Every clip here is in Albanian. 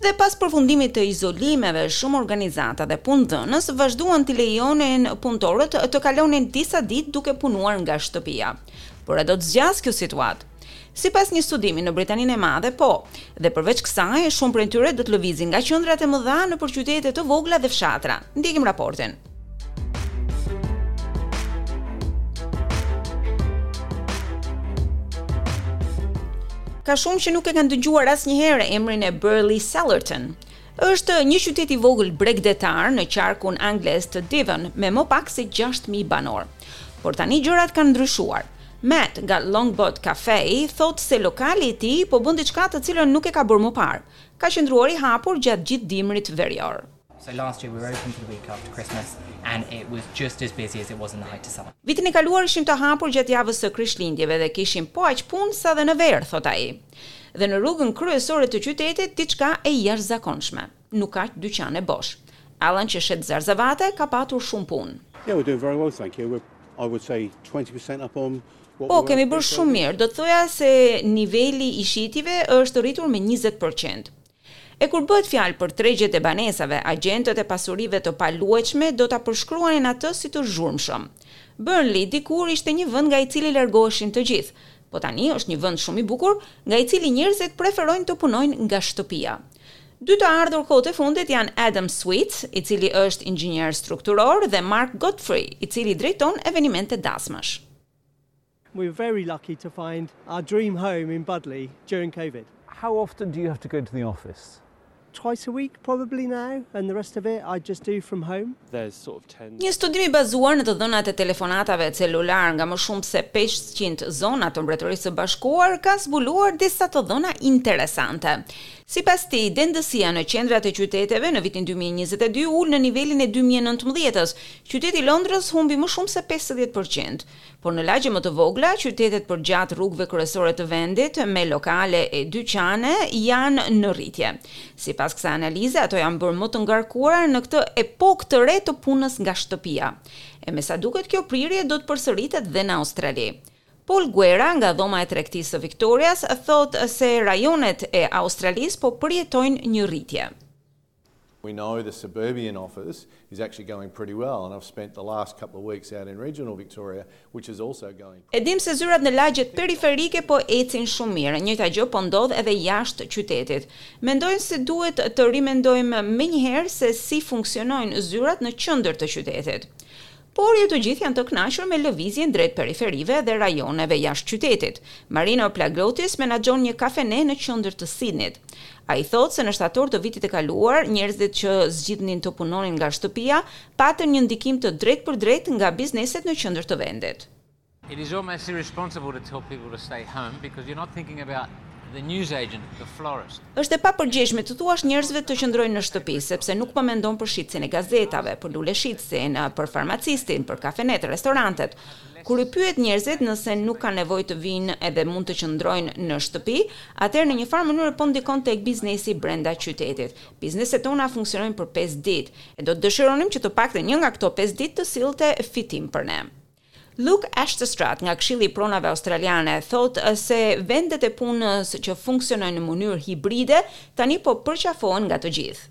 Dhe pas përfundimit të izolimeve, shumë organizata dhe punëdhënës vazhduan t'i lejonin punëtorët të kalonin disa ditë duke punuar nga shtëpia. Por a do të zgjasë kjo situatë? Sipas një studimi në Britaninë e Madhe, po. Dhe përveç kësaj, shumë prej tyre do të lëvizin nga qendrat e mëdha nëpër qytete të vogla dhe fshatra. Ndjekim raportin. Ka shumë që nuk e kanë dëgjuar asnjëherë emrin e Budleigh Salterton. Është një qytet i vogël bregdetar në qarkun anglez të Devon me më pak se 6000 banorë. Por tani gjërat kanë ndryshuar. Matt nga Longboat Cafe thotë se lokali i tij po bën diçka të cilën nuk e ka bërë më parë. Ka qëndruar i hapur gjatë gjithë dimrit verior. Vitin e kaluar ishim të hapur gjatë javës së Krishtlindjeve dhe kishim po aq punë sa dhe në verë, thotë ai. Dhe në rrugën kryesore të qytetit diçka e jashtëzakonshme. Nuk ka dyqane bosh. Alan që shet zarzavate ka patur shumë punë. Po, kemi bërë shumë mirë. Do të thoja se niveli i shitjeve është rritur me njëzet për qind. E kur bëhet fjalë për tregjet e banesave, agjentët e pasurive të paluajtshme do ta përshkruanin atë si të zhurmshëm. Budleigh dikur ishte një vend nga i cili largoheshin të gjithë, po tani është një vend shumë i bukur, nga i cili njerëzit preferojnë të punojnë nga shtëpia. Dy të ardhur kohët e fundit janë Adam Sweet, i cili është inxhinier strukturor dhe Mark Godfrey, i cili drejton evenimente dasmash. We were very lucky to find our dream home in Budleigh during covid. How often do you have to go to the office? Twice a week probably now and the rest of it I just do from home. Një studim i bazuar në të dhënat e telefonatave celularë nga më shumë se pesëqind zona të Mbretërisë së Bashkuar ka zbuluar disa të dhëna interesante. Sipas tij, dendësia në qendrat e qyteteve në vitin dy mijë e njëzet e dy u ul nën nivelin e dy mijë e nëntëmbëdhjetës. Qyteti i Londrës humbi më shumë se pesëdhjetë përqind. por në lagje më të vogla, qytetet përgjatë rrugëve kryesore të vendit, me lokale e dyqane, janë në rritje. Sipas kësaj analize, ato janë bërë më të ngarkuara në këtë epokë të re të punës nga shtëpia. E me sa duket kjo prirje do të përsëritet dhe në Australi. Paul Guerra nga Dhoma e Tregtisë së Viktorias thotë se rajonet e Australisë po përjetojnë një rritje. We know the suburban office is actually going pretty well and I've spent the last couple of weeks out in regional Victoria which is also going. E dimë se zyrat në lagjet periferike po ecin shumë mirë, e njëjta gjë po ndodh edhe jashtë qytetit. Mendoj se duhet të rimendojmë menjëherë se si funksionojnë zyrat në qendër të qytetit. Por jo të gjithë janë të kënaqur me lëvizjen drejt periferive dhe rajoneve jashtë qytetit. Marino Plagiotis menaxhon një kafene në qendër të Sidnit. Ai thotë se në shtator të vitit të kaluar, njerëzit që zgjidhnin të punonin nga shtëpia, patën një ndikim të drejtpërdrejtë nga bizneset në qendër të vendit. It is almost irresponsible to tell people to stay home because you're not thinking about the news agent, the florist. Është e papërgjegjshme t'u thuash njerëzve të qëndrojnë në shtëpi, sepse nuk po mendon për shitësin e gazetave, për luleshitësin, për farmacistin, për kafenetë, restorantet. Kur i pyet njerëzit nëse nuk kanë nevojë të vijnë edhe mund të qëndrojnë në shtëpi, atëherë në një farë mënyre po ndikon tek biznesi brenda qytetit. Bizneset tona funksionojnë për pesë ditë, e do të dëshironim që të paktën një nga këto pesë ditë të sillte fitim për ne. Luke Achterstraat nga Këshilli i Pronave Australiane thotë se vendet e punës që funksionojnë në mënyrë hibride tani po përqafohen nga të gjithë.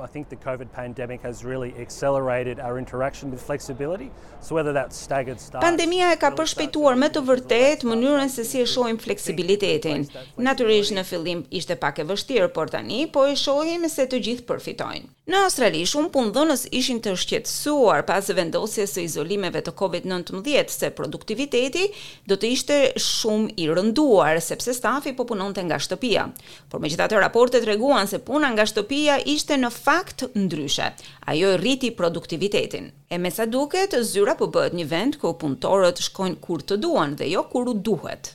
I think the COVID pandemic has really accelerated our interaction with flexibility. So whether that's staggered starts. Pandemia e ka përshpejtuar me të vërtetë mënyrën se si e shohim fleksibilitetin. Natyrisht në fillim ishte pak e vështirë, por tani po e shohim se të gjithë përfitojnë. Në Australi, shumë punëdhënës ishin të shqetësuar pas vendosjes së izolimeve të Covid nëntëmbëdhjetë se produktiviteti do të ishte shumë i rënduar, sepse stafi po punonte nga shtëpia. Por megjithatë raportet treguan se puna nga shtëpia ishte në fakt ndryshe, ajo e rriti produktivitetin. E me sa duket, zyra po bëhet një vend ku punëtorët shkojnë kur të duan dhe jo kur u duhet.